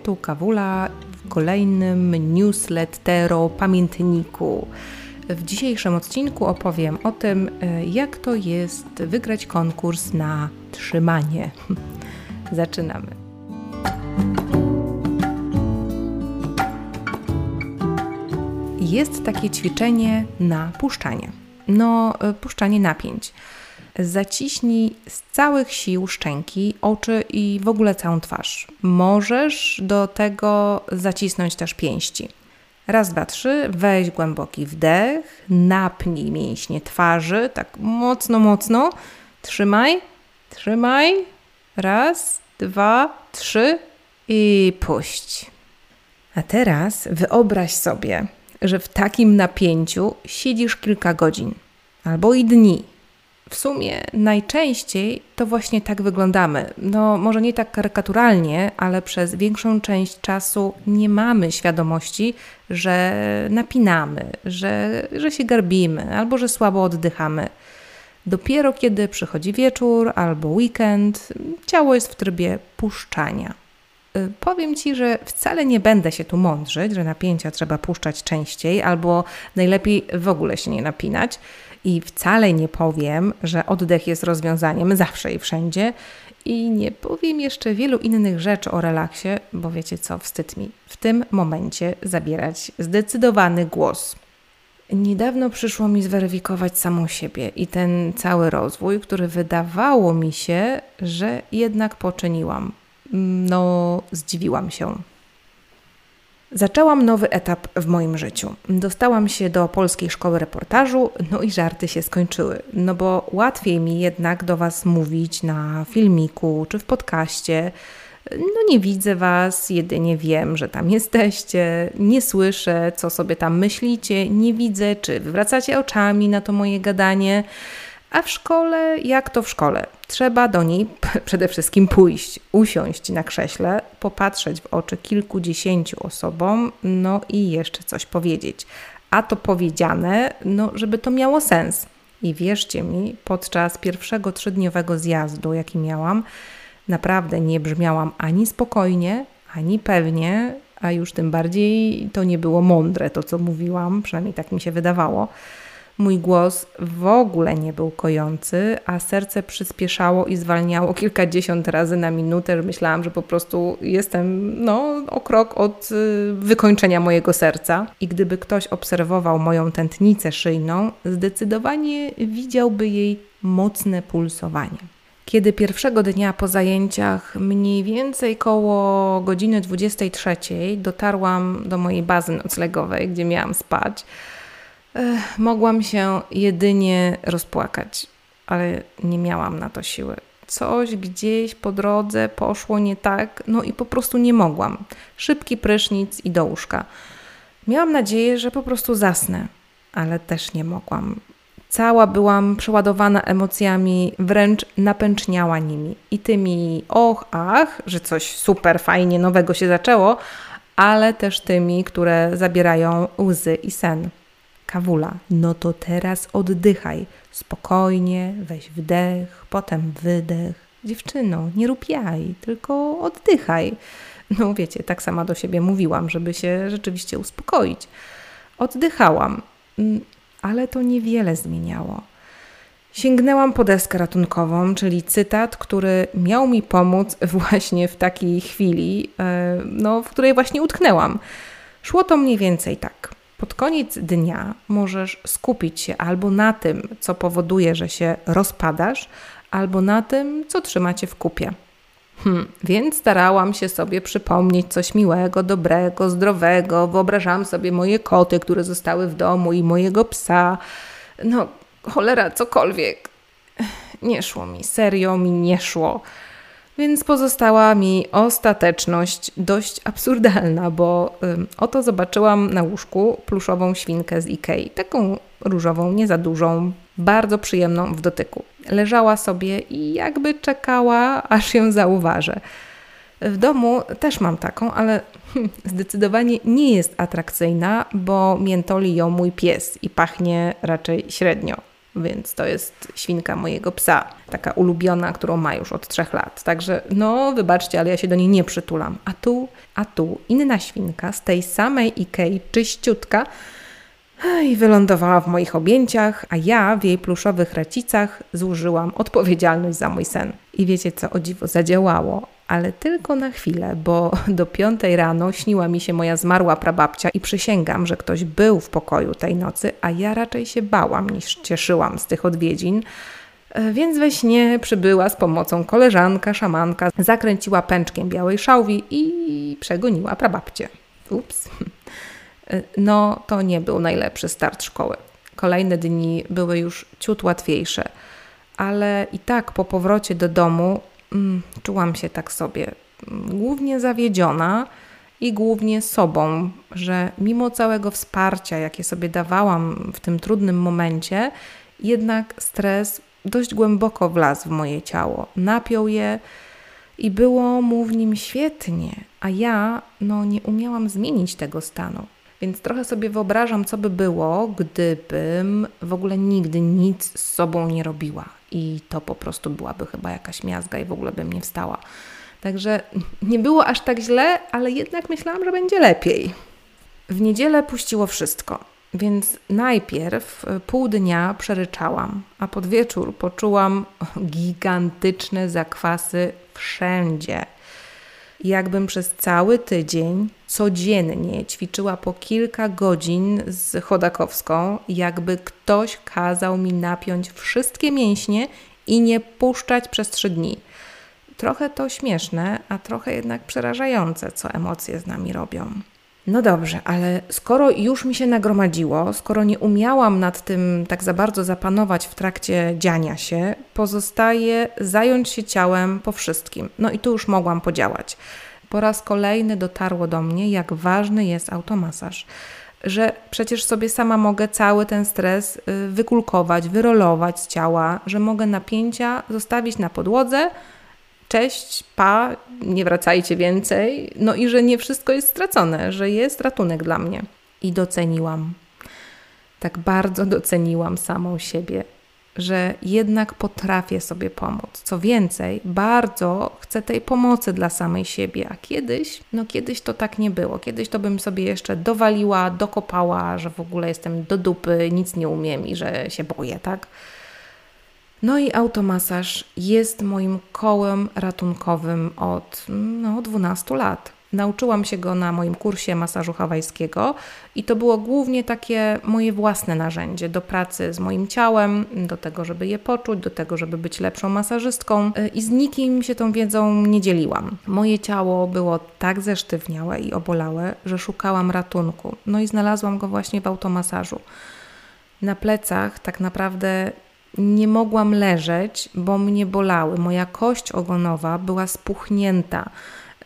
Tu Kawula w kolejnym newslettero pamiętniku. W dzisiejszym odcinku opowiem o tym, e, jak to jest wygrać konkurs na trzymanie. Zaczynamy. Jest takie ćwiczenie na puszczanie. No, e, puszczanie napięć. Zaciśnij z całych sił szczęki, oczy i w ogóle całą twarz. Możesz do tego zacisnąć też pięści. Raz, dwa, trzy, weź głęboki wdech, napnij mięśnie twarzy, tak mocno, mocno. Trzymaj, trzymaj. Raz, dwa, trzy i puść. A teraz wyobraź sobie, że w takim napięciu siedzisz kilka godzin albo i dni w sumie najczęściej to właśnie tak wyglądamy. No, może nie tak karykaturalnie, ale przez większą część czasu nie mamy świadomości, że napinamy, że, że się garbimy albo że słabo oddychamy. Dopiero kiedy przychodzi wieczór albo weekend, ciało jest w trybie puszczania. Y, powiem Ci, że wcale nie będę się tu mądrzyć, że napięcia trzeba puszczać częściej albo najlepiej w ogóle się nie napinać. I wcale nie powiem, że oddech jest rozwiązaniem zawsze i wszędzie. I nie powiem jeszcze wielu innych rzeczy o relaksie, bo wiecie co, wstyd mi w tym momencie zabierać zdecydowany głos. Niedawno przyszło mi zweryfikować samą siebie i ten cały rozwój, który wydawało mi się, że jednak poczyniłam. No, zdziwiłam się. Zaczęłam nowy etap w moim życiu. Dostałam się do polskiej szkoły reportażu, no i żarty się skończyły. No bo łatwiej mi jednak do Was mówić na filmiku czy w podcaście. No nie widzę Was, jedynie wiem, że tam jesteście, nie słyszę, co sobie tam myślicie, nie widzę, czy wywracacie oczami na to moje gadanie. A w szkole, jak to w szkole? Trzeba do niej przede wszystkim pójść, usiąść na krześle, popatrzeć w oczy kilkudziesięciu osobom, no i jeszcze coś powiedzieć. A to powiedziane, no, żeby to miało sens. I wierzcie mi, podczas pierwszego trzydniowego zjazdu, jaki miałam, naprawdę nie brzmiałam ani spokojnie, ani pewnie, a już tym bardziej to nie było mądre to, co mówiłam, przynajmniej tak mi się wydawało. Mój głos w ogóle nie był kojący, a serce przyspieszało i zwalniało kilkadziesiąt razy na minutę. Myślałam, że po prostu jestem no, o krok od y, wykończenia mojego serca. I gdyby ktoś obserwował moją tętnicę szyjną, zdecydowanie widziałby jej mocne pulsowanie. Kiedy pierwszego dnia po zajęciach, mniej więcej koło godziny 23, dotarłam do mojej bazy noclegowej, gdzie miałam spać, mogłam się jedynie rozpłakać, ale nie miałam na to siły. Coś gdzieś po drodze poszło nie tak, no i po prostu nie mogłam. Szybki prysznic i do łóżka. Miałam nadzieję, że po prostu zasnę, ale też nie mogłam. Cała byłam przeładowana emocjami, wręcz napęczniała nimi. I tymi och, ach, że coś super fajnie nowego się zaczęło, ale też tymi, które zabierają łzy i sen. Kawula, no to teraz oddychaj. Spokojnie, weź wdech, potem wydech. Dziewczyno, nie rób jaj, tylko oddychaj. No wiecie, tak sama do siebie mówiłam, żeby się rzeczywiście uspokoić. Oddychałam, mm, ale to niewiele zmieniało. Sięgnęłam po deskę ratunkową, czyli cytat, który miał mi pomóc właśnie w takiej chwili, e, no, w której właśnie utknęłam. Szło to mniej więcej tak. Pod koniec dnia możesz skupić się albo na tym, co powoduje, że się rozpadasz, albo na tym, co trzyma cię w kupie. Hmm, więc starałam się sobie przypomnieć coś miłego, dobrego, zdrowego. Wyobrażałam sobie moje koty, które zostały w domu i mojego psa. No, cholera, cokolwiek. Nie szło mi, serio mi nie szło. Więc pozostała mi ostateczność dość absurdalna, bo ym, oto zobaczyłam na łóżku pluszową świnkę z Ikei, taką różową, nie za dużą, bardzo przyjemną w dotyku. Leżała sobie i jakby czekała, aż ją zauważę. W domu też mam taką, ale hmm, zdecydowanie nie jest atrakcyjna, bo miętoli ją mój pies i pachnie raczej średnio. Więc to jest świnka mojego psa, taka ulubiona, którą ma już od trzech lat. Także no, wybaczcie, ale ja się do niej nie przytulam. A tu, a tu inna świnka z tej samej Ikei, czyściutka, i wylądowała w moich objęciach, a ja w jej pluszowych racicach złożyłam odpowiedzialność za mój sen. I wiecie co, o dziwo zadziałało, ale tylko na chwilę, bo do piątej rano śniła mi się moja zmarła prababcia i przysięgam, że ktoś był w pokoju tej nocy, a ja raczej się bałam niż cieszyłam z tych odwiedzin. E, więc we śnie przybyła z pomocą koleżanka, szamanka, zakręciła pęczkiem białej szałwi i przegoniła prababcię. Ups. E, no, to nie był najlepszy start szkoły. Kolejne dni były już ciut łatwiejsze, ale i tak po powrocie do domu czułam się tak sobie mm, głównie zawiedziona i głównie sobą, że mimo całego wsparcia, jakie sobie dawałam w tym trudnym momencie, jednak stres dość głęboko wlazł w moje ciało, napiął je i było mu w nim świetnie, a ja no, nie umiałam zmienić tego stanu. Więc trochę sobie wyobrażam, co by było, gdybym w ogóle nigdy nic z sobą nie robiła. I to po prostu byłaby chyba jakaś miazga i w ogóle bym nie wstała. Także nie było aż tak źle, ale jednak myślałam, że będzie lepiej. W niedzielę puściło wszystko, więc najpierw pół dnia przeryczałam, a pod wieczór poczułam gigantyczne zakwasy wszędzie jakbym przez cały tydzień codziennie ćwiczyła po kilka godzin z chodakowską, jakby ktoś kazał mi napiąć wszystkie mięśnie i nie puszczać przez trzy dni. Trochę to śmieszne, a trochę jednak przerażające, co emocje z nami robią. No dobrze, ale skoro już mi się nagromadziło, skoro nie umiałam nad tym tak za bardzo zapanować w trakcie dziania się, pozostaje zająć się ciałem po wszystkim. No i tu już mogłam podziałać. Po raz kolejny dotarło do mnie, jak ważny jest automasaż. Że przecież sobie sama mogę cały ten stres y, wykulkować, wyrolować z ciała, że mogę napięcia zostawić na podłodze, cześć, pa, nie wracajcie więcej. No i że nie wszystko jest stracone, że jest ratunek dla mnie. I doceniłam. Tak bardzo doceniłam samą siebie, że jednak potrafię sobie pomóc. Co więcej, bardzo chcę tej pomocy dla samej siebie, a kiedyś, no kiedyś to tak nie było. Kiedyś to bym sobie jeszcze dowaliła, dokopała, że w ogóle jestem do dupy, nic nie umiem i że się boję, tak? No i automasaż jest moim kołem ratunkowym od no, 12 lat. Nauczyłam się go na moim kursie masażu hawajskiego i to było głównie takie moje własne narzędzie do pracy z moim ciałem, do tego, żeby je poczuć, do tego, żeby być lepszą masażystką i z nikim się tą wiedzą nie dzieliłam. Moje ciało było tak zesztywniałe i obolałe, że szukałam ratunku. No i znalazłam go właśnie w automasażu. Na plecach tak naprawdę nie mogłam leżeć, bo mnie bolały. Moja kość ogonowa była spuchnięta,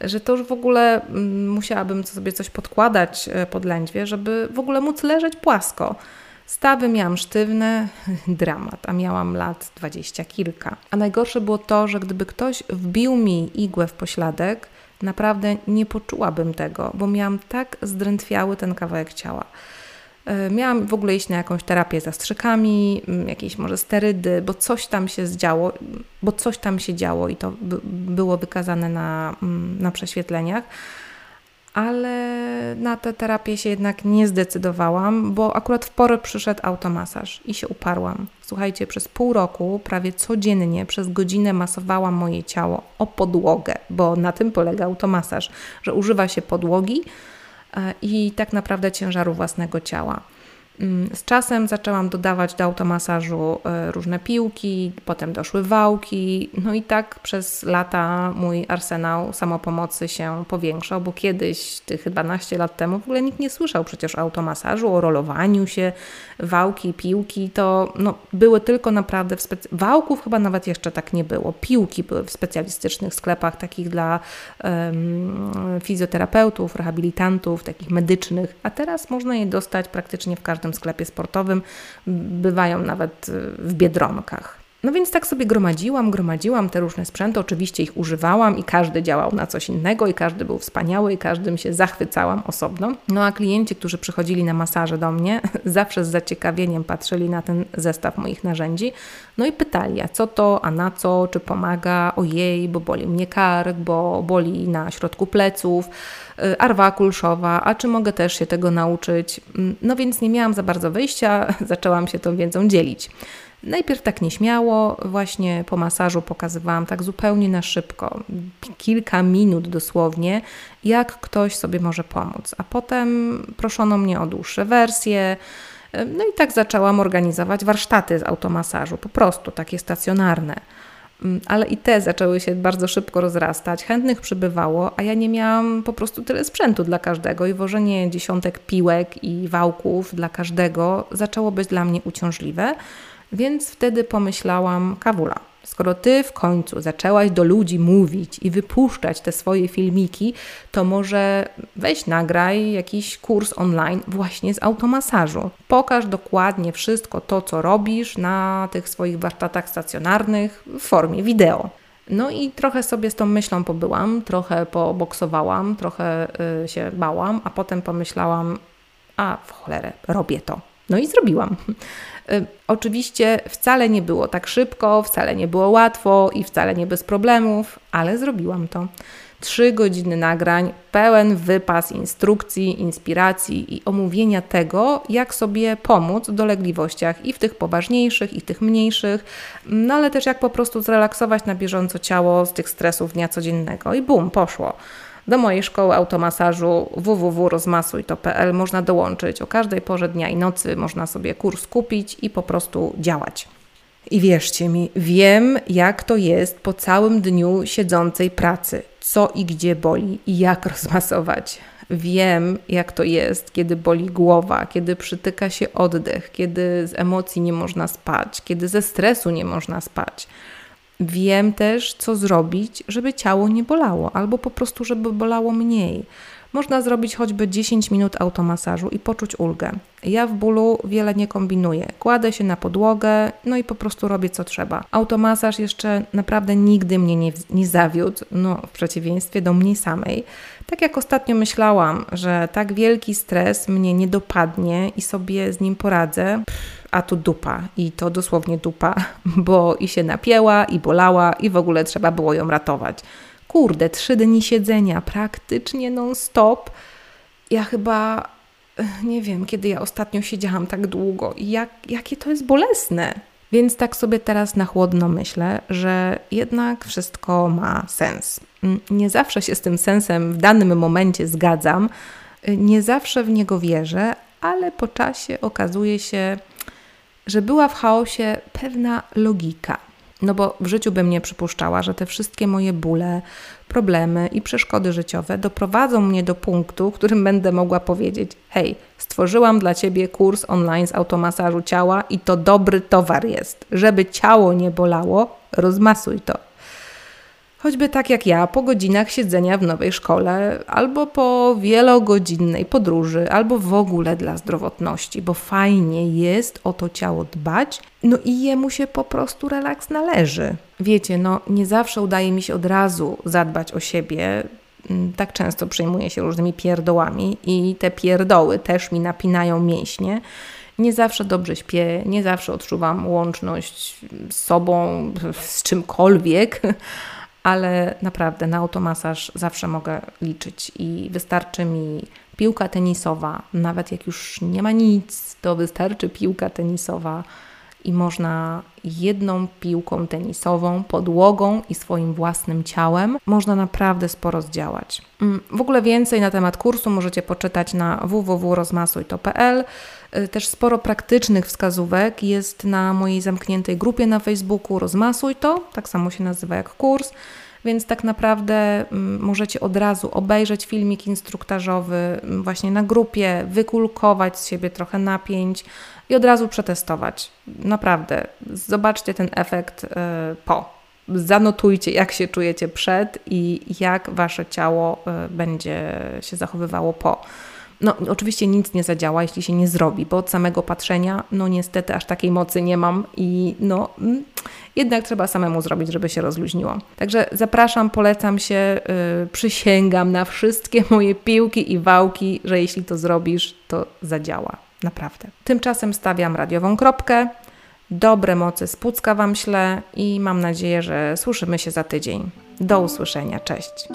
że to już w ogóle mm, musiałabym sobie coś podkładać e, pod lędźwie, żeby w ogóle móc leżeć płasko. Stawy miałam sztywne, dramat, a miałam lat dwadzieścia kilka. A najgorsze było to, że gdyby ktoś wbił mi igłę w pośladek, naprawdę nie poczułabym tego, bo miałam tak zdrętwiały ten kawałek ciała. E, miałam w ogóle iść na jakąś terapię zastrzykami, jakieś może sterydy, bo coś tam się zdziało, bo coś tam się działo i to było wykazane na, na prześwietleniach. Ale na tę terapię się jednak nie zdecydowałam, bo akurat w porę przyszedł automasaż i się uparłam. Słuchajcie, przez pół roku prawie codziennie przez godzinę masowałam moje ciało o podłogę, bo na tym polega automasaż, że używa się podłogi, i tak naprawdę ciężaru własnego ciała. Mm, z czasem zaczęłam dodawać do automasażu e, różne piłki, potem doszły wałki, no i tak przez lata mój arsenał samopomocy się powiększał, bo kiedyś, tych 12 lat temu, w ogóle nikt nie słyszał przecież o automasażu, o rolowaniu się, wałki, piłki, to no, były tylko naprawdę w specy... Wałków chyba nawet jeszcze tak nie było. Piłki były w specjalistycznych sklepach, takich dla um, fizjoterapeutów, rehabilitantów, takich medycznych, a teraz można je dostać praktycznie w każdym sklepie sportowym, bywają nawet y, w biedronkach. No więc tak sobie gromadziłam, gromadziłam te różne sprzęty, oczywiście ich używałam i każdy działał na coś innego i każdy był wspaniały i każdym się zachwycałam osobno. No a klienci, którzy przychodzili na masaże do mnie, zawsze z zaciekawieniem patrzyli na ten zestaw moich narzędzi, no i pytali, a co to, a na co, czy pomaga, ojej, bo boli mnie kark, bo boli na środku pleców, y, arwa kulszowa, a czy mogę też się tego nauczyć? Mm, no więc nie miałam za bardzo wyjścia, zaczęłam się tą wiedzą dzielić. Najpierw tak nieśmiało, właśnie po masażu pokazywałam tak zupełnie na szybko, kilka minut dosłownie, jak ktoś sobie może pomóc. A potem proszono mnie o dłuższe wersje. No i tak zaczęłam organizować warsztaty z automasażu, po prostu takie stacjonarne. Mm, ale i te zaczęły się bardzo szybko rozrastać, chętnych przybywało, a ja nie miałam po prostu tyle sprzętu dla każdego i wożenie dziesiątek piłek i wałków dla każdego zaczęło być dla mnie uciążliwe. Więc wtedy pomyślałam, Kawula, skoro ty w końcu zaczęłaś do ludzi mówić i wypuszczać te swoje filmiki, to może weź nagraj jakiś kurs online właśnie z automasażu. Pokaż dokładnie wszystko to, co robisz na tych swoich warsztatach stacjonarnych w formie wideo. No i trochę sobie z tą myślą pobyłam, trochę poboksowałam, trochę y, się bałam, a potem pomyślałam, a w cholerę, robię to. No i zrobiłam. Y, oczywiście wcale nie było tak szybko, wcale nie było łatwo i wcale nie bez problemów, ale zrobiłam to. Trzy godziny nagrań, pełen wypas instrukcji, inspiracji i omówienia tego, jak sobie pomóc w dolegliwościach i w tych poważniejszych, i w tych mniejszych, no ale też jak po prostu zrelaksować na bieżąco ciało z tych stresów dnia codziennego. I bum, poszło. Do mojej szkoły automasażu www.rozmasujto.pl można dołączyć. O każdej porze dnia i nocy można sobie kurs kupić i po prostu działać. I wierzcie mi, wiem jak to jest po całym dniu siedzącej pracy, co i gdzie boli i jak rozmasować. Wiem, jak to jest, kiedy boli głowa, kiedy przytyka się oddech, kiedy z emocji nie można spać, kiedy ze stresu nie można spać. Wiem też, co zrobić, żeby ciało nie bolało, albo po prostu, żeby bolało mniej. Można zrobić choćby 10 minut automasażu i poczuć ulgę. Ja w bólu wiele nie kombinuję. Kładę się na podłogę, no i po prostu robię co trzeba. Automasaż jeszcze naprawdę nigdy mnie nie, nie zawiódł, no w przeciwieństwie do mnie samej. Tak jak ostatnio myślałam, że tak wielki stres mnie nie dopadnie i sobie z nim poradzę. A tu dupa i to dosłownie dupa, bo i się napięła, i bolała, i w ogóle trzeba było ją ratować. Kurde, trzy dni siedzenia praktycznie non-stop. Ja chyba nie wiem, kiedy ja ostatnio siedziałam tak długo i jak, jakie to jest bolesne. Więc tak sobie teraz na chłodno myślę, że jednak wszystko ma sens. Nie zawsze się z tym sensem w danym momencie zgadzam, nie zawsze w niego wierzę, ale po czasie okazuje się, że była w chaosie pewna logika. No bo w życiu bym nie przypuszczała, że te wszystkie moje bóle, problemy i przeszkody życiowe doprowadzą mnie do punktu, w którym będę mogła powiedzieć: Hej, stworzyłam dla ciebie kurs online z automasażu ciała i to dobry towar jest. Żeby ciało nie bolało, rozmasuj to. Choćby tak jak ja, po godzinach siedzenia w nowej szkole, albo po wielogodzinnej podróży, albo w ogóle dla zdrowotności, bo fajnie jest o to ciało dbać, no i jemu się po prostu relaks należy. Wiecie, no nie zawsze udaje mi się od razu zadbać o siebie. Mm, tak często przejmuję się różnymi pierdołami i te pierdoły też mi napinają mięśnie. Nie zawsze dobrze śpię, nie zawsze odczuwam łączność z sobą, z czymkolwiek ale naprawdę na automasaż zawsze mogę liczyć i wystarczy mi piłka tenisowa. Nawet jak już nie ma nic, to wystarczy piłka tenisowa i można jedną piłką tenisową, podłogą i swoim własnym ciałem można naprawdę sporo zdziałać. Mm, w ogóle więcej na temat kursu możecie poczytać na www.rozmasuj.pl. Y, też sporo praktycznych wskazówek jest na mojej zamkniętej grupie na Facebooku Rozmasuj to, tak samo się nazywa jak kurs więc tak naprawdę mm, możecie od razu obejrzeć filmik instruktażowy mm, właśnie na grupie, wykulkować z siebie trochę napięć i od razu przetestować. Naprawdę, zobaczcie ten efekt y, po. Zanotujcie, jak się czujecie przed i jak wasze ciało y, będzie się zachowywało po. No, oczywiście nic nie zadziała, jeśli się nie zrobi, bo od samego patrzenia, no niestety aż takiej mocy nie mam i no, mm, jednak trzeba samemu zrobić, żeby się rozluźniło. Także zapraszam, polecam się, yy, przysięgam na wszystkie moje piłki i wałki, że jeśli to zrobisz, to zadziała. Naprawdę. Tymczasem stawiam radiową kropkę. Dobre moce z Pucka Wam ślę i mam nadzieję, że słyszymy się za tydzień. Do usłyszenia. Cześć.